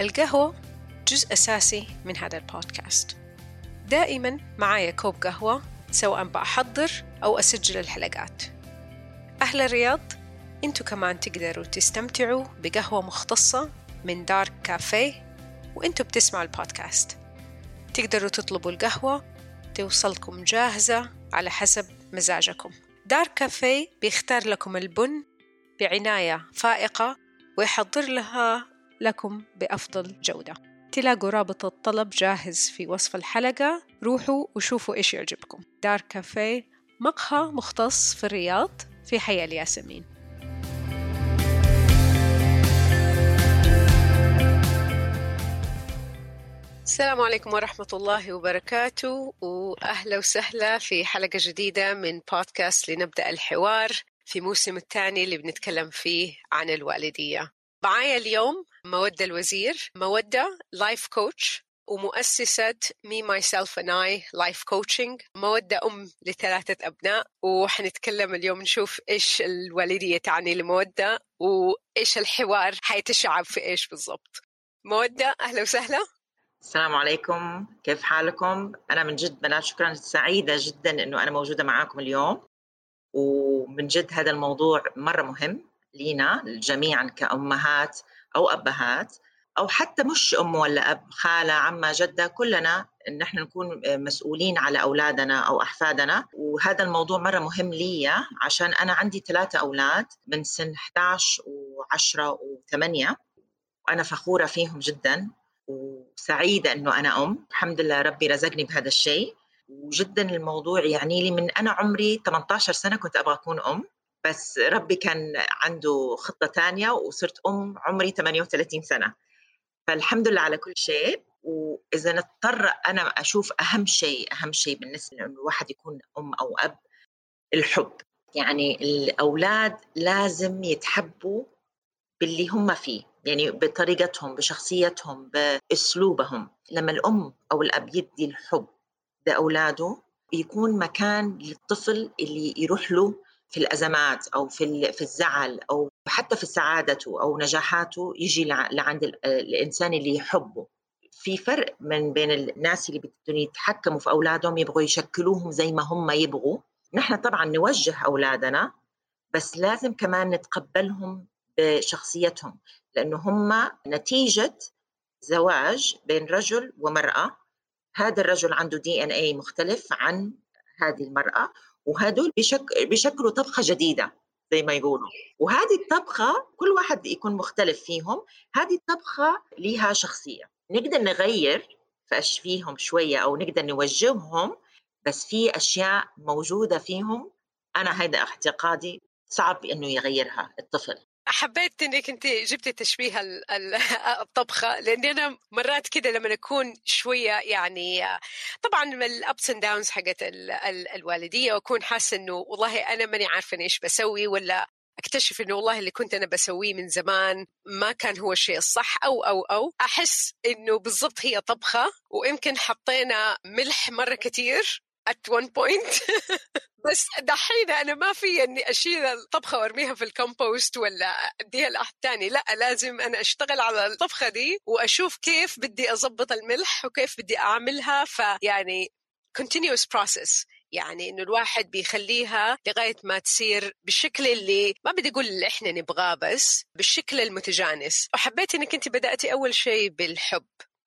القهوة جزء أساسي من هذا البودكاست. دائما معايا كوب قهوة سواء بأحضر أو أسجل الحلقات. أهل الرياض أنتوا كمان تقدروا تستمتعوا بقهوة مختصة من دار كافيه وانتوا بتسمعوا البودكاست. تقدروا تطلبوا القهوة توصلكم جاهزة على حسب مزاجكم. دار كافيه بيختار لكم البن بعناية فائقة ويحضر لها لكم بأفضل جودة. تلاقوا رابط الطلب جاهز في وصف الحلقة. روحوا وشوفوا إيش يعجبكم. دار كافيه مقهى مختص في الرياض في حي الياسمين السلام عليكم ورحمة الله وبركاته وأهلا وسهلا في حلقة جديدة من بودكاست لنبدأ الحوار في موسم الثاني اللي بنتكلم فيه عن الوالدية. معايا اليوم مودة الوزير مودة لايف كوتش ومؤسسة Me Myself and I Life Coaching. مودة أم لثلاثة أبناء وحنتكلم اليوم نشوف إيش الوالدية تعني لمودة وإيش الحوار حيتشعب في إيش بالضبط. مودة أهلا وسهلا. السلام عليكم. كيف حالكم؟ أنا من جد بنات شكرا سعيدة جدا إنه أنا موجودة معاكم اليوم. ومن جد هذا الموضوع مرة مهم. لينا جميعا كأمهات أو أبهات أو حتى مش أم ولا أب خالة عمة جدة كلنا نحن نكون مسؤولين على أولادنا أو أحفادنا. وهذا الموضوع مرة مهم لي عشان أنا عندي ثلاثة أولاد من سن 11 و10 و8 وأنا فخورة فيهم جدا وسعيدة أنه أنا أم. الحمد لله ربي رزقني بهذا الشيء. وجدا الموضوع يعني لي من أنا عمري 18 سنة كنت أبغى أكون أم. بس ربي كان عنده خطة ثانية وصرت أم عمري 38 سنة. فالحمد لله على كل شيء وإذا نضطر أنا أشوف أهم شيء أهم شيء بالنسبة إنه الواحد يكون أم أو أب الحب. يعني الأولاد لازم يتحبوا باللي هم فيه يعني بطريقتهم بشخصيتهم بأسلوبهم. لما الأم أو الأب يدي الحب لأولاده يكون مكان للطفل اللي يروح له في الأزمات أو في في الزعل أو حتى في سعادته أو نجاحاته يجي لعند الإنسان اللي يحبه. في فرق من بين الناس اللي بدهم يتحكموا في أولادهم يبغوا يشكلوهم زي ما هم يبغوا. نحن طبعا نوجه أولادنا بس لازم كمان نتقبلهم بشخصيتهم لأنه هم نتيجة زواج بين رجل ومرأة. هذا الرجل عنده دي ان اي مختلف عن هذه المرأة. وهدول بشك... بيشكلوا طبخة جديدة زي ما يقولوا. وهذه الطبخة كل واحد يكون مختلف فيهم هذه الطبخة لها شخصية. نقدر نغير فاشفيهم شوية أو نقدر نوجههم بس في أشياء موجودة فيهم. أنا هيدا اعتقادي صعب إنه يغيرها الطفل. حبيت إنك أنت جبتي تشبيه الطبخة لأني أنا مرات كده لما اكون شوية يعني طبعا من ال ups and downs حقت الوالدية وأكون حاسة إنه والله أنا ماني عارفة إيش بسوي ولا أكتشف إنه والله اللي كنت أنا بسويه من زمان ما كان هو الشيء الصح أو أو أو. أحس إنه بالضبط هي طبخة ويمكن حطينا ملح مرة كثير at one point. بس دحين أنا ما في إني أشيل الطبخة وأرميها في الكومبوست ولا أديها لأحد ثاني لا لازم أنا أشتغل على الطبخة دي وأشوف كيف بدي اضبط الملح وكيف بدي أعملها. فيعني continuous process. يعني إنه الواحد بيخليها لغاية ما تصير بالشكل اللي ما بدي أقول اللي إحنا نبغاه بس بالشكل المتجانس. وحبيت إنك أنت بدأتي أول شيء بالحب.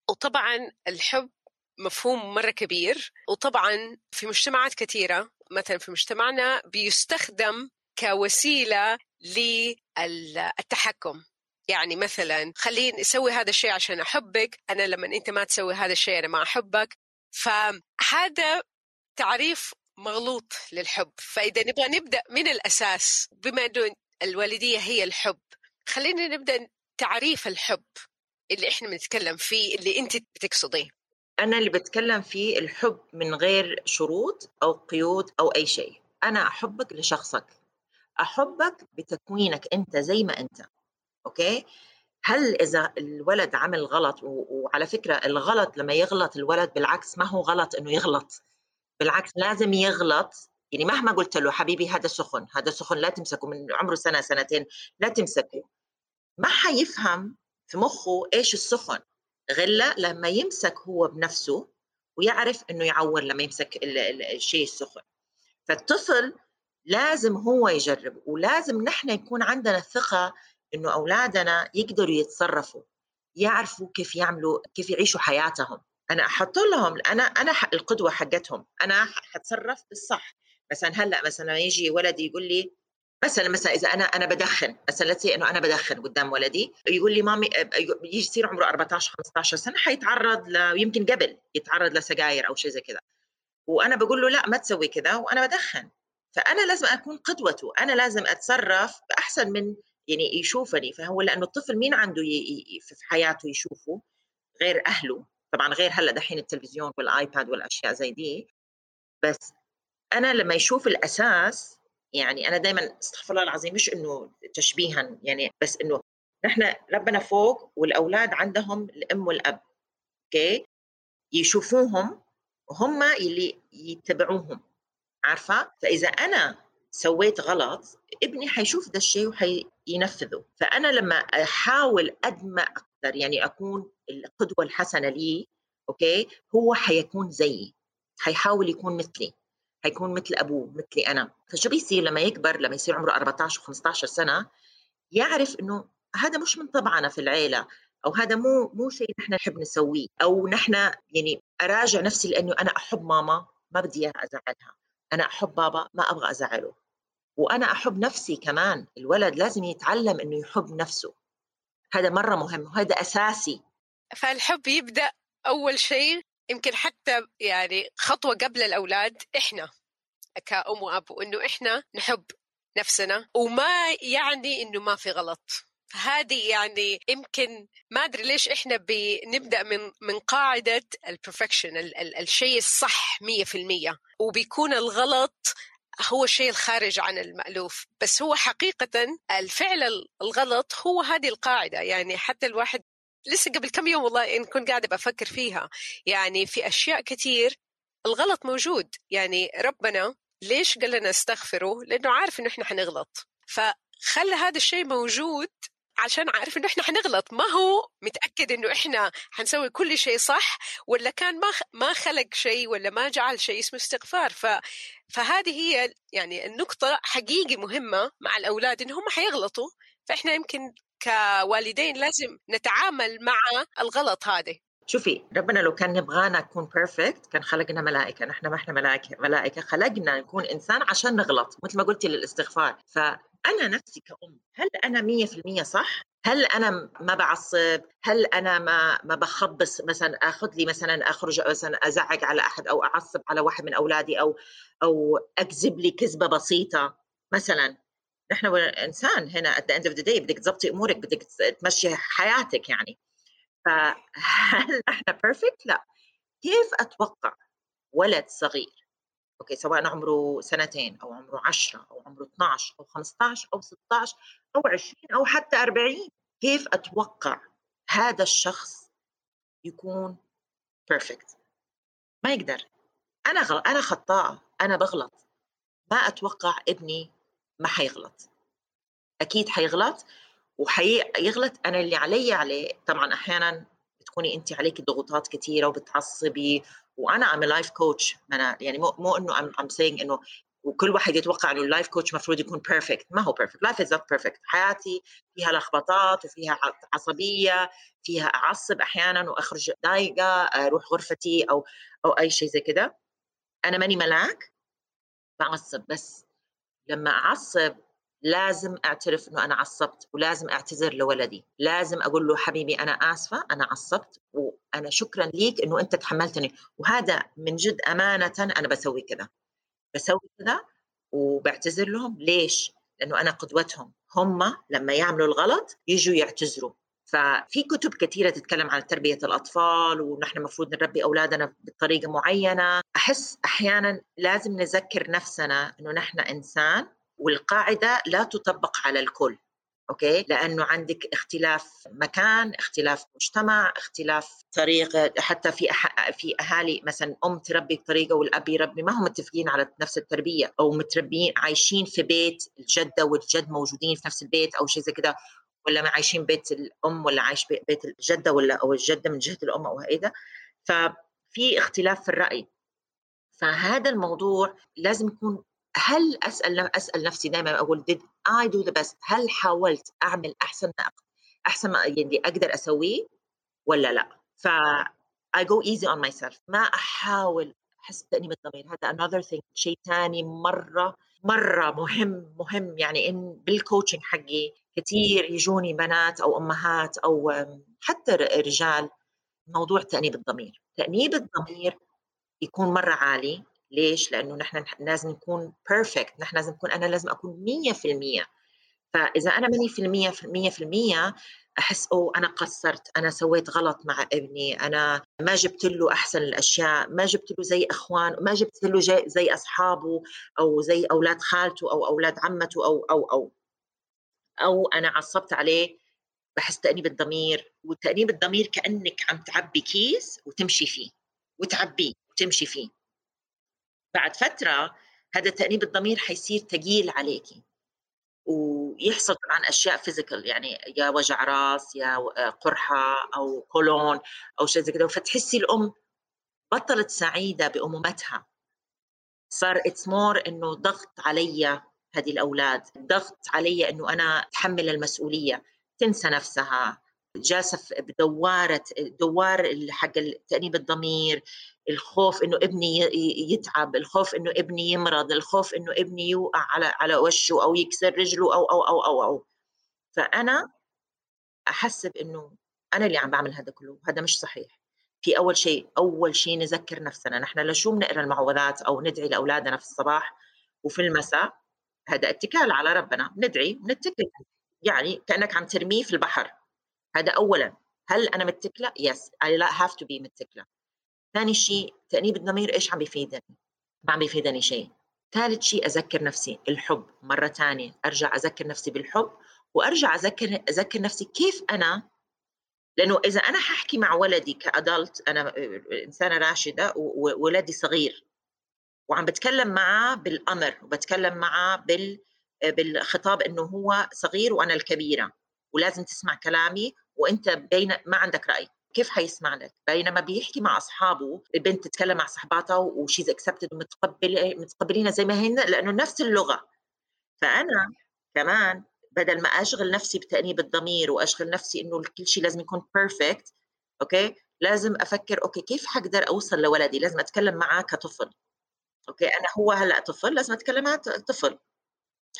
وطبعا الحب مفهوم مرة كبير. وطبعا في مجتمعات كثيرة مثلا في مجتمعنا بيستخدم كوسيلة للتحكم. يعني مثلا خليني أسوي هذا الشيء عشان أحبك أنا لما أنت ما تسوي هذا الشيء أنا ما أحبك. فهذا تعريف مغلوط للحب. فإذا نبغى نبدأ من الأساس بما إنه الوالدية هي الحب خلينا نبدأ تعريف الحب اللي إحنا بنتكلم فيه اللي أنت بتقصديه. أنا اللي بتكلم فيه الحب من غير شروط أو قيود أو أي شيء. أنا أحبك لشخصك. أحبك بتكوينك أنت زي ما أنت. أوكي؟ هل إذا الولد عمل غلط وعلى فكرة الغلط لما يغلط الولد بالعكس ما هو غلط إنه يغلط. بالعكس لازم يغلط. يعني مهما قلت له حبيبي هذا سخن هذا سخن لا تمسكه من عمره سنة سنتين لا تمسكه. ما حيفهم في مخه إيش السخن. غلا لما يمسك هو بنفسه ويعرف إنه يعور لما يمسك الشيء السخن. فالطفل لازم هو يجرب ولازم نحن يكون عندنا الثقه إنه أولادنا يقدروا يتصرفوا يعرفوا كيف يعملوا كيف يعيشوا حياتهم. أنا أحط لهم أنا أنا القدوة حقتهم أنا حتصرف بالصح. مثلا هلأ مثلا يجي ولدي يقول لي مثلا مثلا إذا أنا أنا بدخن مثلا لتي إنه أنا بدخن قدام ولدي يقول لي مامي يصير عمره 14 15 سنة حيتعرض ل يمكن قبل يتعرض لسجاير أو شيء زي كذا. وأنا بقول له لا ما تسوي كذا وأنا بدخن. فأنا لازم أكون قدوته أنا لازم أتصرف بأحسن من يعني يشوفني فهو لأنه الطفل مين عنده في حياته يشوفه؟ غير أهله. طبعا غير هلأ دحين التلفزيون والآيباد والأشياء زي دي. بس أنا لما يشوف الأساس يعني أنا دائما أستغفر الله العظيم مش إنه تشبيها يعني بس إنه نحن ربنا فوق والأولاد عندهم الأم والأب okay يشوفوهم وهم اللي يتبعوهم عارفة؟ فإذا أنا سويت غلط ابني حيشوف ده الشيء وحينفذه. فأنا لما أحاول قد ما أقدر يعني أكون القدوة الحسنة لي okay هو حيكون زيي حيحاول يكون مثلي. حيكون مثل أبوه مثلي أنا. فشو بيصير لما يكبر لما يصير عمره 14 و15 سنة يعرف إنه هذا مش من طبعنا في العيلة أو هذا مو مو شيء نحن نحب نسويه أو نحن يعني أراجع نفسي لأنه أنا أحب ماما ما بدي إياها أزعلها. أنا أحب بابا ما أبغى أزعله. وأنا أحب نفسي كمان. الولد لازم يتعلم إنه يحب نفسه. هذا مرة مهم وهذا أساسي. فالحب يبدأ أول شيء يمكن حتى يعني خطوة قبل الأولاد إحنا كأم وأب وإنه إحنا نحب نفسنا وما يعني إنه ما في غلط. هذه يعني يمكن ما أدري ليش إحنا بنبدأ من من قاعدة البرفكشن الشيء الصح 100% وبيكون الغلط هو الشيء الخارج عن المألوف. بس هو حقيقة الفعل الغلط هو هذه القاعدة. يعني حتى الواحد لسه قبل كم يوم والله إن كنت قاعدة بفكر فيها. يعني في أشياء كثير الغلط موجود. يعني ربنا ليش قال لنا استغفروا؟ لأنه عارف إنه إحنا حنغلط. فخلى هذا الشيء موجود عشان عارف إنه إحنا حنغلط. ما هو متأكد إنه إحنا حنسوي كل شيء صح ولا كان ما ما خلق شيء ولا ما جعل شيء اسمه استغفار. ف فهذه هي يعني النقطة حقيقي مهمة مع الأولاد انهم حيغلطوا. فإحنا يمكن كوالدين لازم نتعامل مع الغلط هذا شوفي ربنا لو كان نبغانا نكون بيرفكت كان خلقنا ملائكة نحن ما إحنا ملائكة ملائكة خلقنا نكون إنسان عشان نغلط مثل ما قلتي للاستغفار. فأنا نفسي كأم هل أنا 100% صح؟ هل أنا ما بعصب؟ هل أنا ما ما بخبص مثلا آخذ لي مثلا أخرج مثلا أزعق على أحد أو أعصب على واحد من أولادي أو أو أكذب لي كذبة بسيطة؟ مثلا نحن انسان هنا at the end of the day بدك تضبطي أمورك بدك تمشي حياتك يعني. فهل إحنا perfect؟ لا. كيف أتوقع ولد صغير؟ okay سواء عمره سنتين أو عمره 10 أو عمره 12 أو 15 أو 16 أو 20 أو حتى 40 كيف أتوقع هذا الشخص يكون perfect ما يقدر. أنا غل... أنا خطاءة. أنا بغلط. ما أتوقع إبني ما حيغلط. أكيد حيغلط وحيغلط أنا اللي علي عليه. طبعا أحيانا بتكوني انت عليك ضغوطات كثيره وبتعصبي وأنا I'm life coach أنا يعني مو مو إنه I'm I'm saying إنه وكل واحد يتوقع إنه ال life coach المفروض يكون perfect ما هو perfect life is not perfect حياتي فيها لخبطات وفيها عصبية فيها أعصب أحيانا وأخرج ضايقه أروح غرفتي أو أو أي شيء زي كده. أنا ماني ملاك بعصب بس. لما أعصب لازم أعترف إنه أنا عصبت ولازم أعتذر لولدي. لازم أقول له حبيبي أنا آسفة أنا عصبت وأنا شكرا ليك إنه أنت تحملتني. وهذا من جد أمانة أنا بسوي كذا. بسوي كذا وبعتذر لهم. ليش؟ لأنه أنا قدوتهم. هم لما يعملوا الغلط يجوا يعتذروا. ففي كتب كثيرة تتكلم عن تربية الأطفال ونحن المفروض نربي أولادنا بطريقة معينة. أحس أحيانا لازم نذكر نفسنا أنه نحن إنسان والقاعدة لا تطبق على الكل أوكي؟ لأنه عندك اختلاف مكان اختلاف مجتمع اختلاف طريقة. حتى في أح... في أهالي مثلا أم تربي بطريقة والأب يربي ما هم متفقين على نفس التربية أو متربيين عايشين في بيت الجدة والجد موجودين في نفس البيت أو شيء زي كده ولا ما عايشين بيت الأم ولا عايش بيت الجدة ولا أو الجدة من جهة الأم أو هيدا. ففي اختلاف في الرأي. فهذا الموضوع لازم يكون هل أسأل أسأل نفسي دائما أقول did I do the best هل حاولت أعمل أحسن أحسن ما يعني أقدر أسويه؟ ولا لا؟ ف I go easy on myself. ما أحاول أحس بتأنيب الضمير. هذا another thing. شيء ثاني مرة مرة مهم مهم. يعني إن بالكوتشنج حقي كثير يجوني بنات أو أمهات أو حتى رجال موضوع تأنيب الضمير. تأنيب الضمير يكون مرة عالي. ليش؟ لأنه نحن لازم نكون perfect، نحن لازم نكون أنا لازم أكون 100% فإذا أنا ماني في المية في المية في المية أحس أو أنا قصرت أنا سويت غلط مع ابني أنا ما جبت له أحسن الأشياء ما جبت له زي اخوان ما جبت له زي أصحابه أو زي أولاد خالته أو أولاد عمته أو أو أو. أو أنا عصبت عليه بحس تأنيب الضمير وتأنيب الضمير كأنك عم تعبي كيس وتمشي فيه وتعبيه وتمشي فيه. بعد فترة هذا تأنيب الضمير حيصير ثقيل عليكي ويحصل طبعا أشياء physical يعني يا وجع راس يا قرحة أو قولون أو شيء زي كذا فتحسي الأم بطلت سعيدة بأمومتها. صار it's more إنه ضغط علي هذه الأولاد. ضغط علي إنه أنا أتحمل المسؤولية. تنسى نفسها. جالسه بدوارة دوار حق تأنيب الضمير. الخوف إنه ابني يتعب. الخوف إنه ابني يمرض. الخوف إنه ابني يوقع على على وشه أو يكسر رجله أو أو أو أو, أو. فأنا أحسب إنه أنا اللي عم بعمل هذا كله. هذا مش صحيح. في أول شيء أول شيء نذكر نفسنا. نحن لشو بنقرأ المعوذات أو ندعي لأولادنا في الصباح وفي المساء؟ هذا اتكال على ربنا ندعي ونتكل. يعني كأنك عم ترميه في البحر. هذا اولا. هل أنا متكلة؟ yes I'll have to be متكلة. ثاني شيء تأنيب الضمير إيش عم بيفيدني؟ ما عم بيفيدني شيء. ثالث شيء أذكر نفسي الحب مرة ثانية أرجع أذكر نفسي بالحب وأرجع أذكر أذكر نفسي كيف أنا؟ لأنه إذا أنا ححكي مع ولدي ك adult أنا إنسانة راشدة وولدي صغير. وعم بتكلم معه بالأمر وبتكلم معه بال بالخطاب إنه هو صغير وأنا الكبيرة ولازم تسمع كلامي وأنت بين ما عندك رأي. كيف حيسمع لك؟ بينما بيحكي مع أصحابه البنت تتكلم مع صحباتها و she's accepted ومتقبله متقبلينها زي ما هن لأنه نفس اللغة. فأنا كمان بدل ما أشغل نفسي بتأنيب الضمير وأشغل نفسي إنه كل شيء لازم يكون perfect okay؟ لازم أفكر okay كيف حقدر أوصل لولدي؟ لازم أتكلم معاه كطفل. okay أنا هو هلأ طفل لازم أتكلم معاه طفل.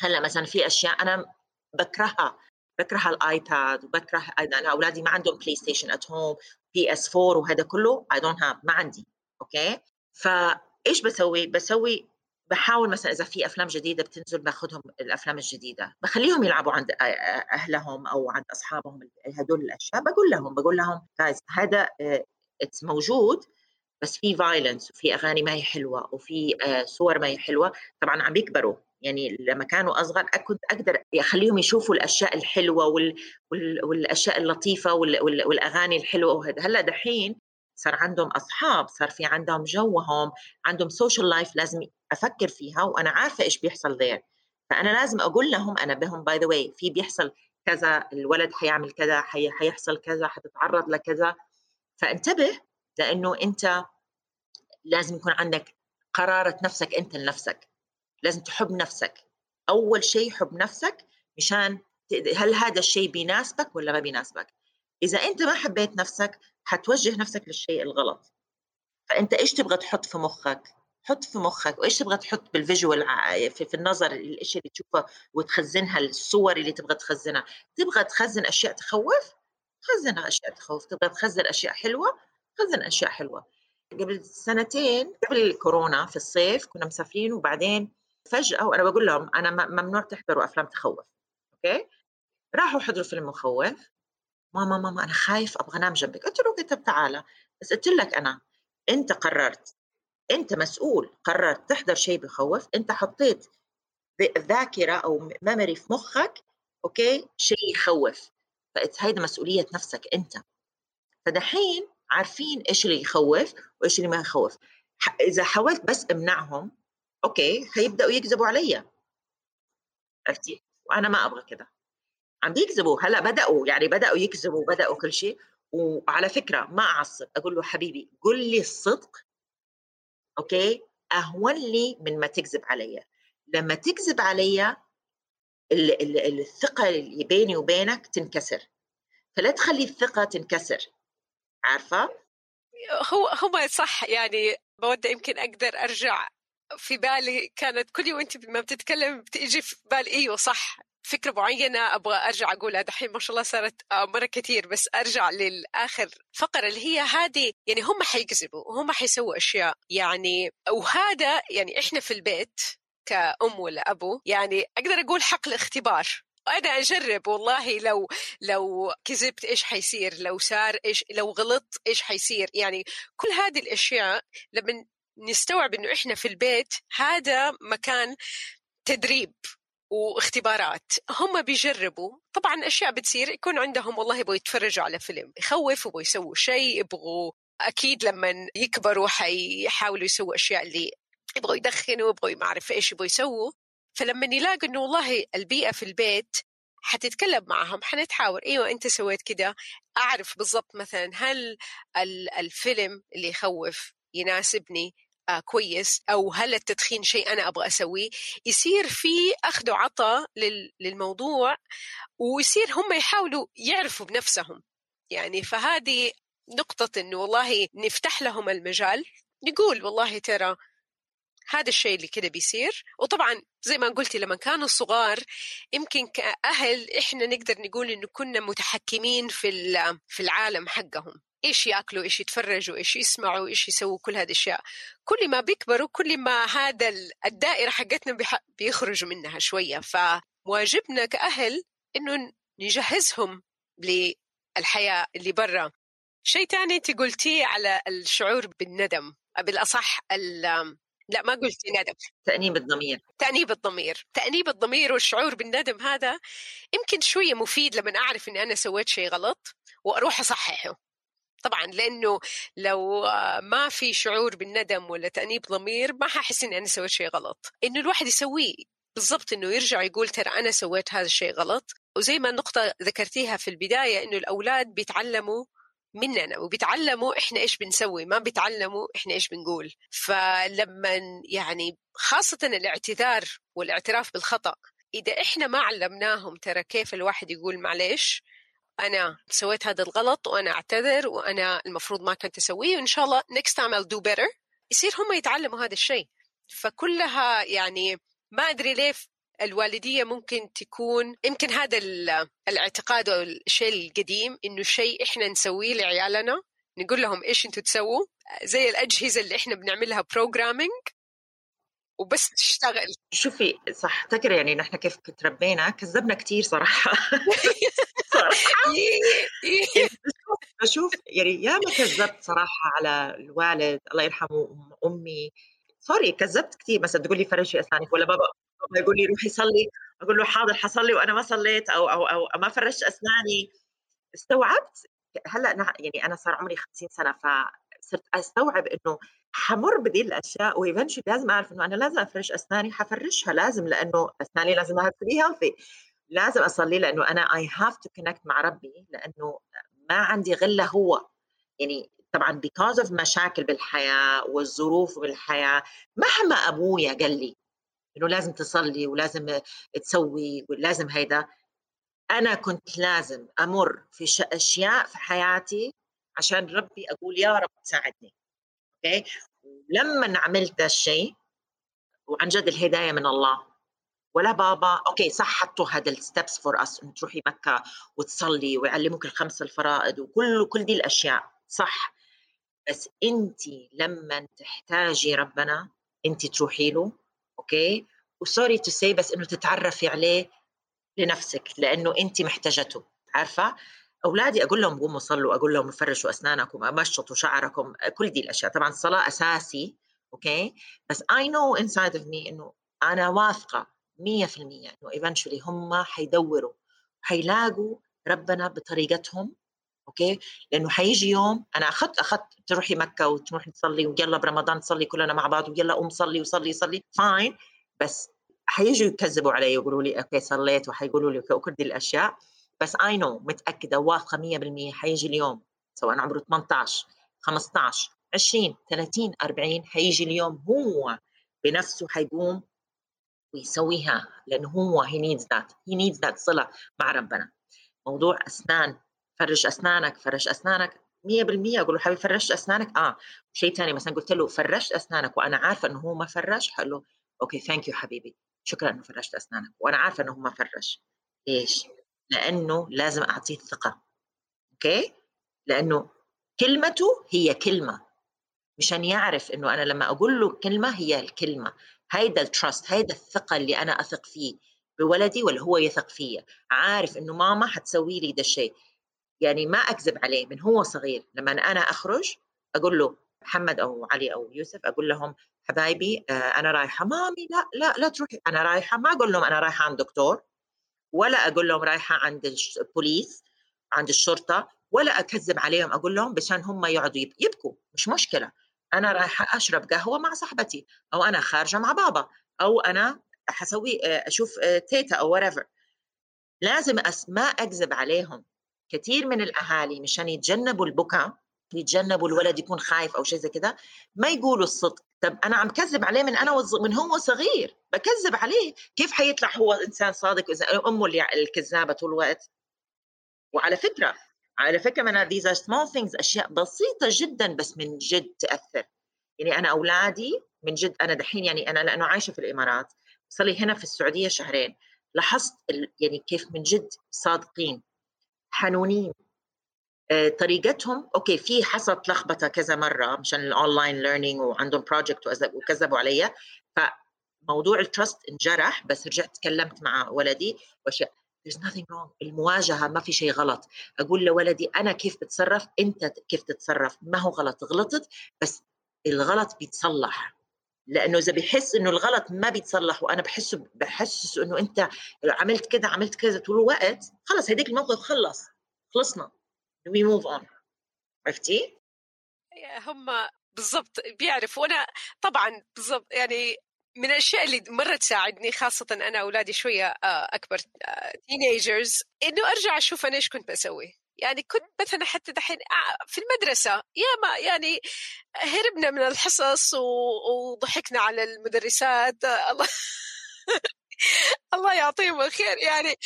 هلأ مثلا في أشياء أنا بكرهها بكره ال iPad وبكره أنا أولادي ما عندهم PlayStation at home PS 4 وهذا كله I don't have ما عندي. okay؟ فايش بسوي؟ بسوي بحاول مثلا إذا في أفلام جديدة بتنزل باخذهم الأفلام الجديدة. بخليهم يلعبوا عند أهلهم أو عند أصحابهم هدول الأشياء. بقول لهم بقول لهم guys هذا it's موجود بس في violence وفي أغاني ما هي حلوة وفي صور ما هي حلوة طبعا عم بيكبروا. يعني لما كانوا أصغر كنت أقدر أخليهم يشوفوا الأشياء الحلوة وال... وال... والأشياء اللطيفة وال... وال... والأغاني الحلوة وهذا. هلأ دحين صار عندهم أصحاب صار في عندهم جوهم عندهم social life لازم أفكر فيها وأنا عارفة إيش بيحصل there فأنا لازم أقول لهم أنا بهم by the way في بيحصل كذا الولد حيعمل كذا حي... حيحصل كذا حتتعرض لكذا. فانتبه لأنه أنت لازم يكون عندك قرارة نفسك أنت لنفسك. لازم تحب نفسك. أول شيء حب نفسك مشان هل هذا الشيء بيناسبك ولا ما بيناسبك؟ إذا أنت ما حبيت نفسك حتوجه نفسك للشيء الغلط. فأنت إيش تبغى تحط في مخك؟ حط في مخك. وإيش تبغى تحط بال visual في, النظر الاشياء اللي تشوفها وتخزنها الصور اللي تبغى تخزنها. تبغى تخزن أشياء تخوف؟ خزن أشياء تخوف. تبغى تخزن أشياء حلوة؟ خزن أشياء حلوة. قبل سنتين قبل الكورونا في الصيف كنا مسافرين وبعدين فجأة وأنا بقول لهم أنا ممنوع تحضروا أفلام تخوف okay؟ راحوا حضروا فيلم مخوف. ماما ماما أنا خايف أبغى أنام جنبك. قلت له طب تعالى. بس قلت لك أنا أنت قررت أنت مسؤول قررت تحضر شيء بخوف أنت حطيت ذاكرة أو memory في مخك okay؟ شيء يخوف. فهيدا مسؤولية نفسك أنت. فدحين عارفين إيش اللي يخوف وإيش اللي ما يخوف. إذا حاولت بس أمنعهم okay حيبداوا يكذبوا علي عرفتي؟ وأنا ما أبغى كذا عم بيكذبوا. هلأ بدأوا يعني بدأوا يكذبوا بدأوا كل شيء. وعلى فكرة ما أعصب أقول له حبيبي قل لي الصدق أوكي؟ أهون لي من ما تكذب علي لما تكذب علي الثقة اللي بيني وبينك تنكسر. فلا تخلي الثقة تنكسر. عارفة؟ هو هو صح يعني بودي يمكن أقدر أرجع في بالي كانت كل يوم أنت ما بتتكلم بتيجي في بالي إيوه صح فكرة معينة أبغى أرجع أقولها. دحين ما شاء الله صارت آه، مرة كثير بس أرجع للآخر فقرة اللي هي هذه يعني هم حيكذبوا وهم حيسووا أشياء. يعني وهذا يعني إحنا في البيت كأم ولا أبو يعني أقدر أقول حق الاختبار. أنا أجرب والله لو لو كذبت إيش حيصير لو صار إيش لو غلطت إيش حيصير. يعني كل هذه الأشياء لما نستوعب إنه إحنا في البيت هذا مكان تدريب واختبارات. هم بيجربوا. طبعا أشياء بتصير يكون عندهم والله يبغوا يتفرجوا على فيلم يخوف يبغوا يسووا شيء يبغوا أكيد لما يكبروا حيحاولوا يسووا أشياء اللي يبغوا يدخنوا يبغوا ما أعرف إيش يبغوا يسووا. فلما يلاقوا إنه والله البيئة في البيت حتتكلم معهم حنتحاور. أيوه أنت سويت كده. أعرف بالضبط مثلا هل الفيلم اللي يخوف يناسبني آه كويس؟ أو هل التدخين شيء أنا أبغى أسويه؟ يصير في أخذ وعطاء للموضوع ويصير هم يحاولوا يعرفوا بنفسهم. يعني فهذه نقطة إنه والله نفتح لهم المجال. نقول والله ترى هذا الشيء اللي كده بيصير. وطبعا زي ما قلتي لما كانوا صغار يمكن كأهل إحنا نقدر نقول إنه كنا متحكمين في في العالم حقهم. إيش يأكلوا إيش يتفرجوا إيش يسمعوا إيش يسووا كل هذه الاشياء كل ما بيكبروا كل ما هذا الدائرة حقتنا بيخرجوا منها شوية. فواجبنا كأهل إنه نجهزهم للحياة اللي برا. شيء ثاني انت قلتيه على الشعور بالندم بالأصح لا ما قلت ندم. تأنيب الضمير. تأنيب الضمير. تأنيب الضمير والشعور بالندم هذا يمكن شوية مفيد لما أعرف إني أنا سويت شيء غلط وأروح أصححه. طبعا لأنه لو ما في شعور بالندم ولا تأنيب ضمير ما ححس إني أنا سويت شيء غلط. إنه الواحد يسويه. بالضبط إنه يرجع يقول ترى أنا سويت هذا الشيء غلط. وزي ما النقطة ذكرتيها في البداية إنه الأولاد بيتعلموا مننا وبيتعلموا إحنا إيش بنسوي ما بيتعلموا إحنا إيش بنقول. فلما يعني خاصة الاعتذار والاعتراف بالخطأ إذا إحنا ما علمناهم ترى كيف الواحد يقول معلش أنا سويت هذا الغلط وأنا أعتذر وأنا المفروض ما كنت أسويه وإن شاء الله next time I'll do يصير هم يتعلموا هذا الشيء. فكلها يعني ما أدري ليه الوالدية ممكن تكون يمكن هذا الاعتقاد أو الشيء القديم إنه شيء إحنا نسويه لعيالنا نقول لهم إيش أنتم تسووا؟ زي الأجهزة اللي إحنا بنعملها programming وبس تشتغل. شوفي صح تذكري يعني نحن كيف تربينا كذبنا كثير صراحة. صراحة. بشوف يعني يا ما كذبت صراحة على الوالد الله يرحمه أمي. sorry كذبت كثير مثلا تقول لي فرشي اسنانك ولا بابا؟ يقول لي روحي صلي أقول له حاضر حصلي وأنا ما صليت أو أو أو ما فرشت أسناني. استوعبت؟ هلأ يعني أنا صار عمري 50 سنة فصرت أستوعب إنه حمر بدي الأشياء و eventually لازم أعرف إنه أنا لازم أفرش أسناني حفرشها لازم لأنه أسناني لازم to be healthy لازم أصلي لأنه أنا I have to connect مع ربي لأنه ما عندي إلا هو. يعني طبعا because of مشاكل بالحياة والظروف بالحياة مهما أبويا قال لي إنه لازم تصلي ولازم تسوي ولازم هيدا. أنا كنت لازم أمر في أشياء في حياتي عشان ربي أقول يا رب ساعدني okay؟ لما عملت ذا الشيء وعن جد الهداية من الله ولا بابا okay صح حطوا هذا ال steps for us إنه تروحي مكة وتصلي ويعلموك الخمس الفرائض وكل كل دي الأشياء صح. بس انت لما تحتاجي ربنا انت تروحي له okay؟ و sorry to say بس إنه تتعرفي عليه لنفسك لأنه انت محتاجته عارفة؟ أولادي أقول لهم قوموا صلوا أقول لهم فرشوا أسنانكم امشطوا شعركم كل دي الأشياء. طبعا الصلاة أساسي okay؟ بس I know inside of me إنه أنا واثقة 100% إنه eventually هم حيدوروا حيلاقوا ربنا بطريقتهم okay؟ لأنه حيجي يوم أنا أخذت أخذت تروحي مكة وتروحي تصلي ويلا برمضان تصلي كلنا مع بعض ويلا قوم صلي وصلي صلي fine بس حيجوا يكذبوا علي ويقولوا لي okay صليت وحيقولوا لي كل دي الأشياء. بس I know متأكدة واثقة 100% حيجي اليوم سواء عمره 18 15 20 30 40 حيجي اليوم هو بنفسه حيقوم ويسويها لأنه هو he needs that he needs that صلة مع ربنا. موضوع أسنان فرش أسنانك فرش أسنانك 100% أقول له حبيبي فرشت أسنانك؟ آه. شيء ثاني مثلا قلت له فرشت أسنانك وأنا عارفة إنه هو ما فرش قال له okay thank you حبيبي. شكرا إنه فرشت أسنانك وأنا عارفة إنه هو ما فرش. ليش؟ لأنه لازم أعطيه الثقة. okay؟ لأنه كلمته هي كلمة. مشان يعرف إنه أنا لما أقول له كلمة هي الكلمة. هيدا ال trust هيدا الثقة اللي أنا أثق فيه بولدي ولا هو يثق فيا. عارف إنه ماما حتسوي لي ده الشيء. يعني ما أكذب عليه من هو صغير لما أنا أخرج أقول له محمد أو علي أو يوسف أقول لهم حبايبي آه، أنا رايحة. مامي لا لا لا تروحي. أنا رايحة. ما أقول لهم أنا رايحة عند دكتور ولا أقول لهم رايحة عند البوليس عند الشرطة ولا أكذب عليهم. أقول لهم بشان هم يقعدوا يبكوا. مش مشكلة. أنا رايحة أشرب قهوة مع صاحبتي أو أنا خارجة مع بابا أو أنا حسوي آه، أشوف آه، تيتا أو whatever. لازم ما أكذب عليهم. كثير من الأهالي مشان يتجنبوا البكاء يتجنبوا الولد يكون خايف أو شيء زي كذا ما يقولوا الصدق. طب أنا عم كذب عليه من أنا من هو صغير بكذب عليه. كيف حيطلع هو إنسان صادق إذا أمه اللي الكذابة طول الوقت؟ وعلى فكرة على فكرة من these are small أشياء بسيطة جدا بس من جد تأثر. يعني أنا أولادي من جد أنا دحين يعني أنا لأنه عايشة في الإمارات صار لي هنا في السعودية شهرين لاحظت يعني كيف من جد صادقين. حنونين. آه، طريقتهم okay في حصلت لخبطة كذا مرة مشان ال online learning وعندهم project وكذبوا علي فموضوع ال trust انجرح بس رجعت تكلمت مع ولدي وأشياء. There's nothing wrong. المواجهة ما في شيء غلط. أقول لولدي أنا كيف بتصرف؟ أنت كيف تتصرف؟ ما هو غلط. غلطت بس الغلط بيتصلح. لأنه إذا بيحس إنه الغلط ما بيتصلح وأنا بحسه بحسس إنه أنت عملت كذا عملت كذا طول الوقت خلص هديك الموقف خلص خلصنا we move on عرفتي؟ هم بالضبط بيعرفوا وأنا طبعا بالضبط يعني من الأشياء اللي مرة تساعدني خاصة أنا أولادي شوية آه، أكبر تينيجرز آه، إنه أرجع أشوف أنا إيش كنت بسوي يعني كنت مثلا حتى دحين في المدرسة يا ما يعني هربنا من الحصص وضحكنا على المدرسات الله الله يعطيهم الخير يعني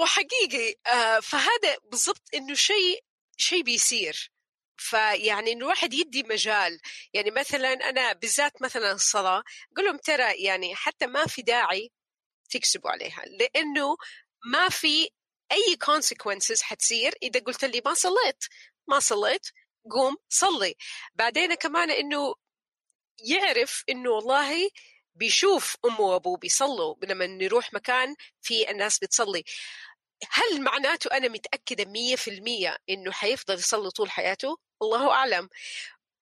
وحقيقي آه، فهذا بالضبط إنه شيء شيء بيصير. فيعني إنه الواحد يدي مجال يعني مثلا أنا بالذات مثلا الصلاة أقول لهم ترى يعني حتى ما في داعي تكسبوا عليها لأنه ما في أي consequences حتصير إذا قلت لي ما صليت؟ ما صليت قوم صلي. بعدين كمان إنه يعرف إنه والله بيشوف أمه وأبوه بيصلوا لما نروح مكان في الناس بتصلي. هل معناته أنا متأكدة مية في المية إنه حيفضل يصلي طول حياته؟ الله أعلم.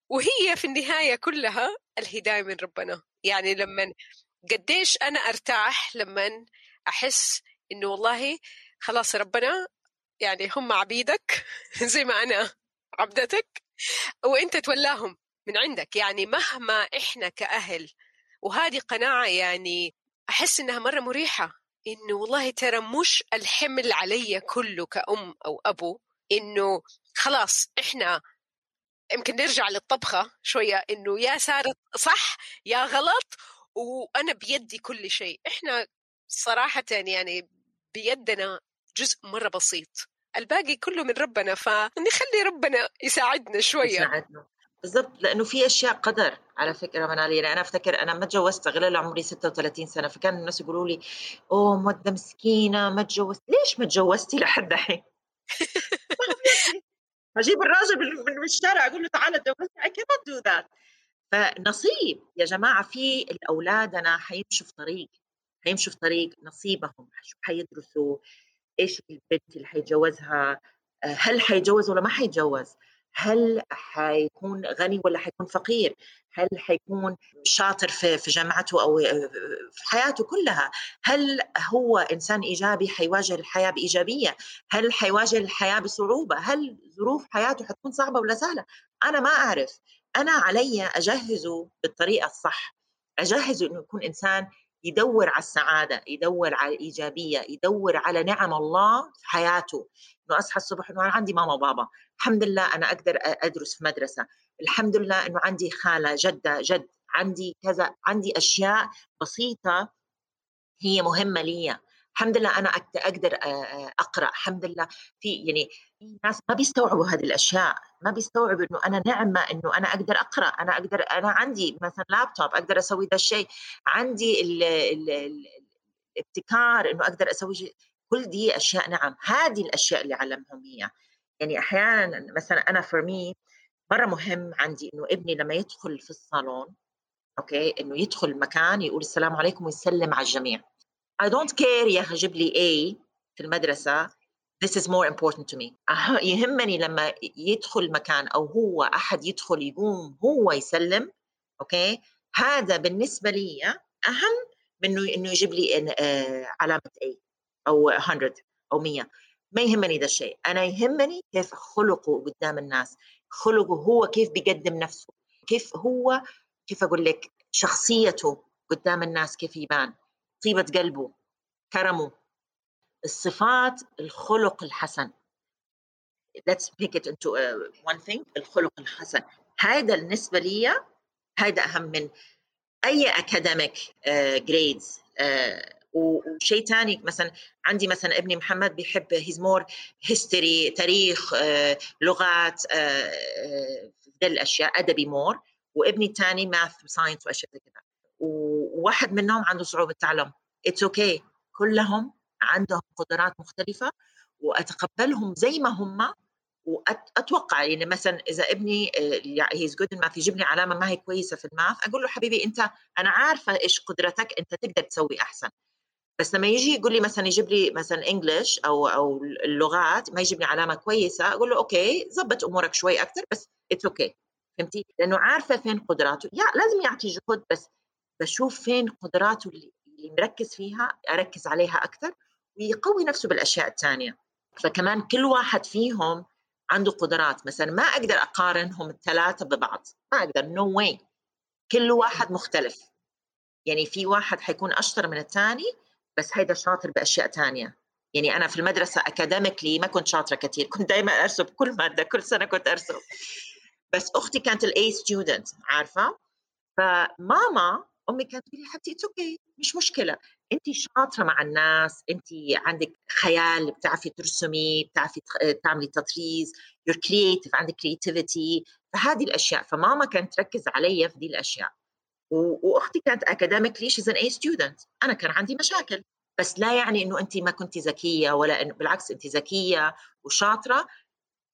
وهي في النهاية كلها الهداية من ربنا. يعني لما قديش أنا أرتاح لما أحس إنه والله خلاص ربنا يعني هم عبيدك زي ما أنا عبدتك وأنت تولاهم من عندك. يعني مهما إحنا كأهل وهذه قناعة يعني أحس إنها مرة مريحة. إنه والله ترى مش الحمل علي كله كأم أو أبو إنه خلاص إحنا يمكن نرجع للطبخة شوية إنه يا صارت صح يا غلط وأنا بيدي كل شيء. إحنا صراحة يعني بيدنا جزء مرة بسيط. الباقي كله من ربنا فنخلي ربنا يساعدنا شوية. يساعدنا. بالضبط لأنه في أشياء قدر على فكرة منالي يعني أنا أفتكر أنا ما تجوزت غير عمري 36 سنة فكان الناس يقولوا لي أوه مودة مسكينة ما تجوزت. ليش ما تجوزتي لحد الحين؟ أجيب الراجل من الشارع أقول له تعال تجوزني I cannot do that. فنصيب يا جماعة في اولادنا حيمشوا في طريق حيمشوا في طريق نصيبهم حيدرسوا. إيش البنت اللي حيتجوزها هل حيتجوز ولا ما حيتجوز؟ هل حيكون غني ولا حيكون فقير؟ هل حيكون شاطر في في جامعته أو في حياته كلها؟ هل هو إنسان إيجابي حيواجه الحياة بإيجابية؟ هل حيواجه الحياة بصعوبة؟ هل ظروف حياته حتكون صعبة ولا سهلة؟ أنا ما أعرف. أنا علي أجهزه بالطريقة الصح. أجهزه إنه يكون إنسان يدور على السعادة يدور على الإيجابية يدور على نعم الله في حياته. إنه أصحى الصبح إنه أنا عندي ماما وبابا الحمد لله أنا أقدر أدرس في مدرسة. الحمد لله إنه عندي خالة جدة جد عندي كذا عندي أشياء بسيطة هي مهمة لي الحمد لله أنا أقدر أقرأ. الحمد لله في يعني ناس ما بيستوعبوا هذه الأشياء. ما بيستوعبوا إنه أنا نعمة إنه أنا أقدر أقرأ أنا أقدر أنا عندي مثلا لابتوب أقدر أسوي ذا الشيء عندي ال ال الابتكار إنه أقدر أسوي شيء. كل دي أشياء نعم هذه الأشياء اللي علمهم هي يعني أحيانا مثلا أنا for me مرة مهم عندي إنه ابني لما يدخل في الصالون okay إنه يدخل مكان يقول السلام عليكم ويسلم على الجميع. I don't care يا جيب لي A في المدرسة this is more important to me. يهمني لما يدخل مكان أو هو أحد يدخل يقوم هو يسلم okay؟ هذا بالنسبة لي أهم منه إنه يجيب لي آه، علامة A أو 100 أو 100 ما يهمني ذا الشيء. أنا يهمني كيف خلقه قدام الناس. خلقه هو كيف بيقدم نفسه. كيف هو كيف أقول لك شخصيته قدام الناس كيف يبان. طيبة قلبه كرمه. الصفات الخلق الحسن. Let's pick it into uh, one thing الخلق الحسن. هذا بالنسبة لي هذا أهم من أي academic grades وشيء ثاني مثلا عندي مثلا ابني محمد بيحب he's more history تاريخ آه، لغات آه، آه، الأشياء أدبي more وابني الثاني math و science وأشياء زي كذا. وواحد منهم عنده صعوبة تعلم it's okay okay. كلهم عندهم قدرات مختلفة وأتقبلهم زي ما هم واتوقع يعني مثلا إذا ابني he's good math يجيب لي علامة ما هي كويسة في ال math أقول له حبيبي أنت أنا عارفة إيش قدرتك أنت تقدر تسوي أحسن بس لما يجي يقول لي مثلا يجيب لي مثلا English أو أو اللغات ما يجيب لي علامة كويسة أقول له okay ظبط أمورك شوي أكثر بس it's okay. فهمتي؟ لأنه عارفة فين قدراته يا لازم يعطي جهد بس بشوف فين قدراته اللي مركز فيها أركز عليها أكثر ويقوي نفسه بالأشياء الثانية فكمان كل واحد فيهم عنده قدرات. مثلا ما أقدر أقارنهم الثلاثه ببعض. ما أقدر. نو no واي كل واحد مختلف. يعني في واحد حيكون أشطر من الثاني بس هيدا شاطر بأشياء تانية. يعني أنا في المدرسة academically ما كنت شاطرة كثير كنت دائما أرسم كل مادة. كل سنة كنت أرسم. بس أختي كانت ال A student عارفة؟ فماما أمي كانت تقول لي حبيبتي it's okay مش مشكلة. انت شاطرة مع الناس انت عندك خيال بتعرفي ترسمي بتعرفي تعملي تطريز you're creative عندك creativity فهذه الأشياء فماما كانت تركز علي في دي الأشياء. وأختي كانت academically she's an A student أنا كان عندي مشاكل بس لا يعني إنه انت ما كنت ذكية ولا إنه بالعكس انت ذكية وشاطرة.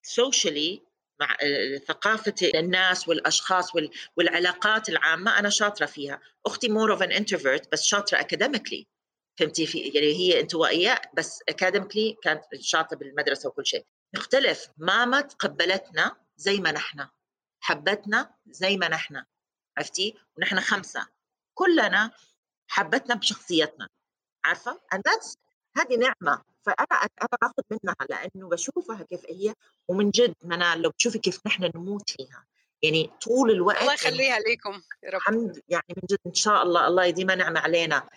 socially مع آه، ثقافة الناس والأشخاص والعلاقات العامة أنا شاطرة فيها. أختي more of an introvert بس شاطرة academically فهمتي؟ في يعني هي انطوائية بس academically كانت شاطرة بالمدرسة وكل شيء. نختلف. ماما تقبلتنا زي ما نحن. حبتنا زي ما نحن. عرفتي؟ ونحن خمسة. كلنا حبتنا بشخصيتنا. عارفة؟ And that's هذه نعمة. فأنا أنا باخذ منها لأنه بشوفها كيف هي ومن جد منال لو بتشوفي كيف نحن نموت فيها. يعني طول الوقت الله يخليها يعني ليكم يا رب. الحمد يعني من جد إن شاء الله الله يديمها نعمه علينا.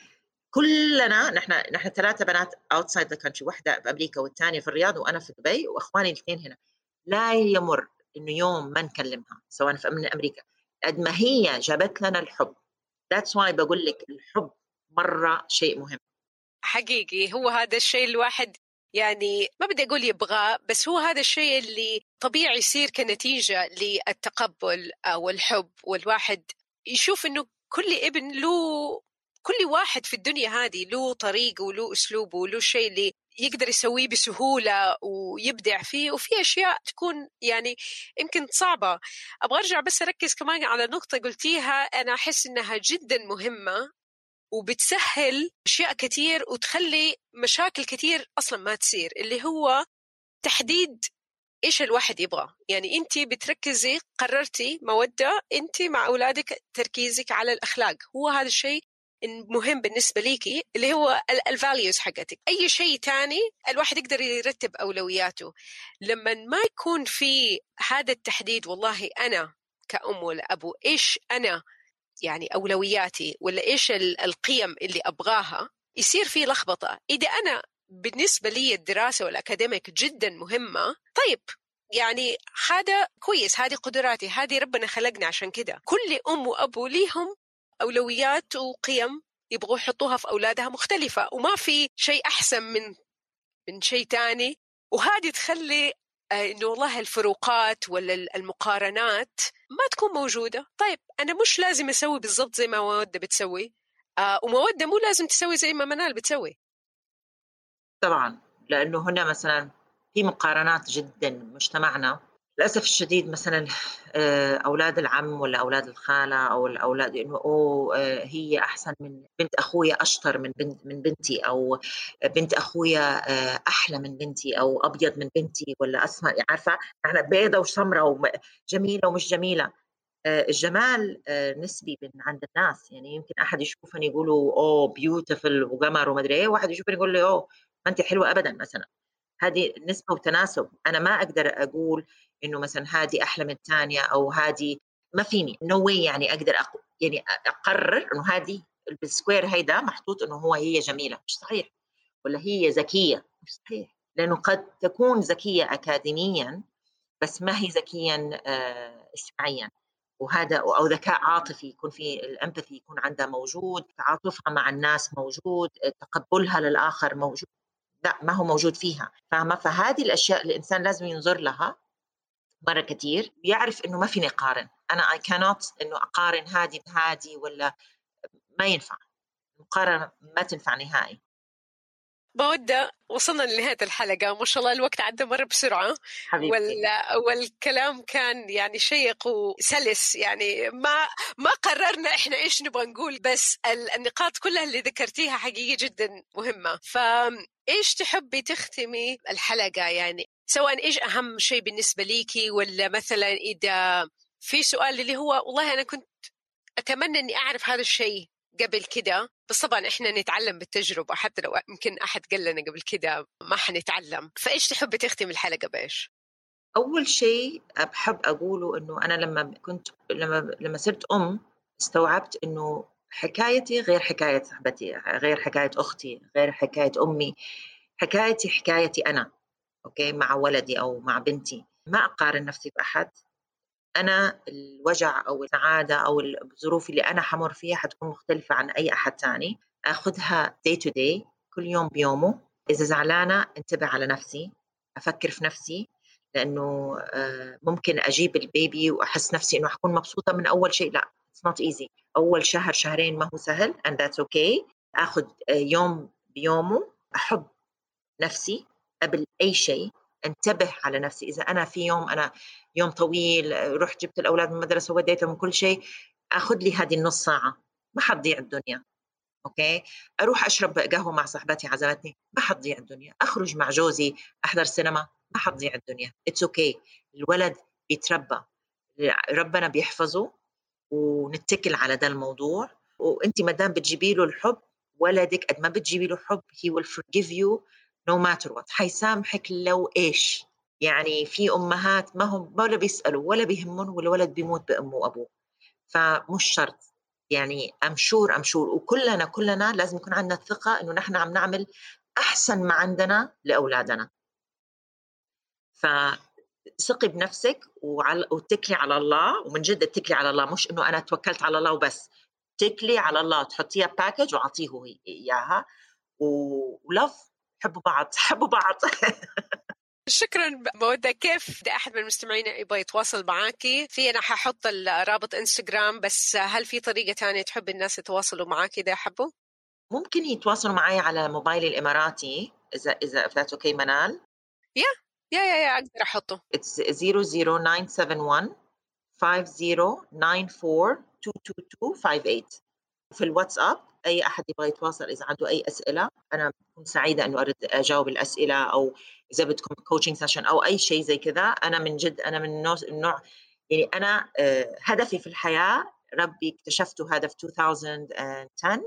كلنا نحن نحن ثلاثة بنات outside the country واحدة بامريكا والثانية في الرياض وأنا في دبي وأخواني الاثنين هنا. لا يمر إنه يوم ما نكلمها سواء في من أمريكا. قد ما هي جابت لنا الحب. that's why بقول لك الحب مرة شيء مهم. حقيقي هو هذا الشيء الواحد يعني ما بدي أقول يبغاه بس هو هذا الشيء اللي طبيعي يصير كنتيجة للتقبل أو الحب والواحد يشوف إنه كل ابن له كل واحد في الدنيا هذه له طريقه وله اسلوبه وله شيء اللي يقدر يسويه بسهولة ويبدع فيه وفي أشياء تكون يعني يمكن صعبة. أبغى أرجع بس أركز كمان على نقطة قلتيها أنا أحس إنها جدا مهمة. وبتسهل أشياء كثير وتخلي مشاكل كثير أصلا ما تصير اللي هو تحديد إيش الواحد يبغى. يعني انت بتركزي قررتي مودة انت مع أولادك تركيزك على الأخلاق. هو هذا الشيء مهم بالنسبة ليكي اللي هو الفاليوز حقتك. أي شيء تاني الواحد يقدر يرتب أولوياته. لما ما يكون في هذا التحديد والله أنا كأم ولا أبو إيش أنا يعني أولوياتي ولا إيش القيم اللي أبغاها يصير في لخبطة. إذا أنا بالنسبة لي الدراسة والأكاديميك جدا مهمة طيب يعني هذا كويس هذه قدراتي هذه ربنا خلقنا عشان كده. كل أم وأبو ليهم أولويات وقيم يبغوا يحطوها في أولادها مختلفة وما في شيء أحسن من من شيء تاني. وهذه تخلي آه، إنه والله الفروقات ولا المقارنات ما تكون موجودة. طيب أنا مش لازم أسوي بالضبط زي ما مودة بتسوي. آه ومودة مو لازم تسوي زي ما منال بتسوي. طبعا لأنه هنا مثلا في مقارنات جدا مجتمعنا. للأسف الشديد مثلا آه، أولاد العم ولا أولاد الخالة أو الأولاد إنه أوه آه، هي أحسن من بنت أخويا أشطر من بنت من بنتي أو بنت أخويا آه، أحلى من بنتي أو أبيض من بنتي ولا أسمر عارفة؟ إحنا بيضة وسمراء وجميله ومش جميلة. الجمال نسبي من عند الناس. يعني يمكن أحد يشوفني يقولوا oh beautiful وقمر ومدري إيه واحد يشوفني يقول لي oh ما انت حلوة ابدا مثلا. هذه نسبة وتناسب. أنا ما أقدر أقول إنه مثلا هذه أحلى من الثانية أو هذه ما فيني no no يعني أقدر أقو يعني أقرر إنه هذه ال square هيدا محطوط إنه هو هي جميلة. مش صحيح. ولا هي ذكية. مش صحيح. لأنه قد تكون ذكية اكاديميا بس ما هي ذكيا آه، اجتماعيا. وهذا أو ذكاء عاطفي يكون في ال empathy يكون عندها موجود تعاطفها مع الناس موجود تقبلها للآخر موجود. لا ما هو موجود فيها. فاهمة؟ فهذه الأشياء الإنسان لازم ينظر لها مرة كثير يعرف إنه ما فيني أقارن. أنا اي كانوت إنه أقارن هذه بهذه ولا ما ينفع. المقارنه ما تنفع نهائي. مودة وصلنا لنهاية الحلقة. ما شاء الله الوقت عدى مرة بسرعة. وال... والكلام كان يعني شيق وسلس. يعني ما ما قررنا إحنا إيش نبغى نقول بس النقاط كلها اللي ذكرتيها حقيقة جدا مهمة. فايش تحبي تختمي الحلقة يعني؟ سواء إيش أهم شيء بالنسبة ليكي ولا مثلا إذا في سؤال اللي هو والله أنا كنت أتمنى إني أعرف هذا الشيء قبل كده بس طبعا إحنا نتعلم بالتجربة حتى لو يمكن أحد قال لنا قبل كده ما حنتعلم. فإيش تحبي تختم الحلقة بإيش؟ أول شيء بحب أقوله إنه أنا لما كنت لما لما صرت أم استوعبت إنه حكايتي غير حكاية صاحبتي غير حكاية أختي غير حكاية أمي حكايتي حكايتي أنا. okay مع ولدي أو مع بنتي. ما أقارن نفسي بأحد. أنا الوجع أو السعادة أو الظروف اللي أنا حمر فيها حتكون مختلفة عن أي أحد ثاني آخذها day to day كل يوم بيومه. إذا زعلانة انتبه على نفسي. أفكر في نفسي. لأنه آه، ممكن أجيب ال baby وأحس نفسي إنه حكون مبسوطة من أول شيء. لا it's not easy أول شهر شهرين ما هو سهل and that's okay. آخذ آه، يوم بيومه. أحب نفسي. قبل أي شيء انتبه على نفسي. إذا أنا في يوم أنا يوم طويل رحت جبت الأولاد من المدرسة وديتهم كل شيء آخذ لي هذه النص ساعة. ما حتضيع الدنيا. okay؟ أروح أشرب قهوة مع صاحبتي عزمتني. ما حتضيع الدنيا. أخرج مع جوزي أحضر سينما. ما حتضيع الدنيا. it's okay okay. الولد بيتربى. ربنا بيحفظه ونتكل على ده الموضوع. وانت ما دام بتجيبي له الحب ولدك قد ما بتجيبي له حب he will forgive you no matter what. حيسامحك لو إيش؟ يعني في أمهات ما هم ولا بيسألوا ولا بيهمهم والولد بيموت بأمه وأبوه. فمش شرط. يعني I'm sure I'm sure وكلنا كلنا لازم يكون عندنا الثقة إنه نحن عم نعمل أحسن ما عندنا لأولادنا. فثقي بنفسك وعلى واتكلي على الله. ومن جد اتكلي على الله. مش إنه أنا توكلت على الله وبس. اتكلي على الله. تحطيها باكج وأعطيه إياها. ولف. حبوا بعض حبوا بعض. شكرا مودة. كيف أحد من المستمعين يبغى يتواصل معاكي؟ في أنا ححط رابط إنستغرام بس هل في طريقة ثانية تحب الناس يتواصلوا معاكي إذا حبوا ممكن يتواصلوا معي على موبايلي الإماراتي اذا إذا if that's okay منال. يا يا يا يا أقدر أحطه. It's 00971 5094 22258 في الواتساب أي أحد يبغى يتواصل إذا عنده أي أسئلة أنا بكون سعيدة إنه أرد أجاوب الأسئلة أو إذا بدكم coaching session أو أي شيء زي كذا. أنا من جد أنا من النوع يعني أنا آه، هدفي في الحياة ربي اكتشفته هذا في 2010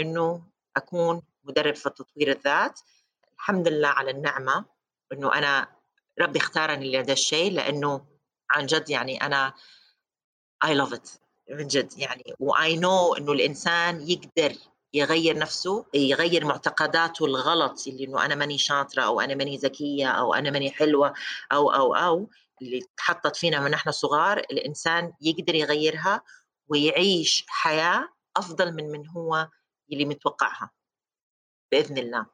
إنه أكون مدرب في تطوير الذات. الحمد لله على النعمة إنه أنا ربي اختارني لهذا الشيء لأنه عن جد يعني أنا I love it. من جد يعني و I know إنه الإنسان يقدر يغير نفسه يغير معتقداته الغلط اللي إنه أنا ماني شاطرة أو أنا ماني ذكية أو أنا ماني حلوة أو أو أو اللي تحطت فينا من نحن صغار الإنسان يقدر يغيرها ويعيش حياة أفضل من من هو اللي متوقعها بإذن الله.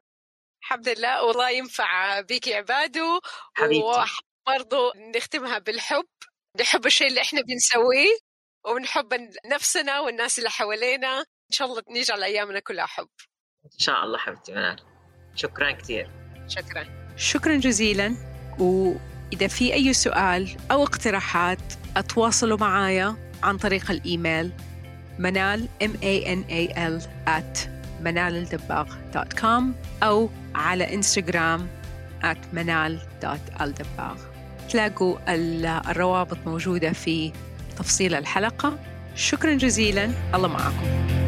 الحمد لله والله ينفع بيك عبادو. حبيبتي. وبرضه نختمها بالحب نحب الشيء اللي إحنا بنسويه. ونحب نفسنا والناس اللي حوالينا. إن شاء الله نجعل أيامنا كلها حب. إن شاء الله حبيبتي منال شكرا كثير. شكرا. شكرا جزيلا. وإذا في أي سؤال أو اقتراحات أتواصلوا معايا عن طريق الإيميل منال m a n a l at منالالدباغ.com أو على إنستغرام at منال.الدباغ تلاقوا الروابط موجودة في تفصيل الحلقة. شكرا جزيلا. الله معكم.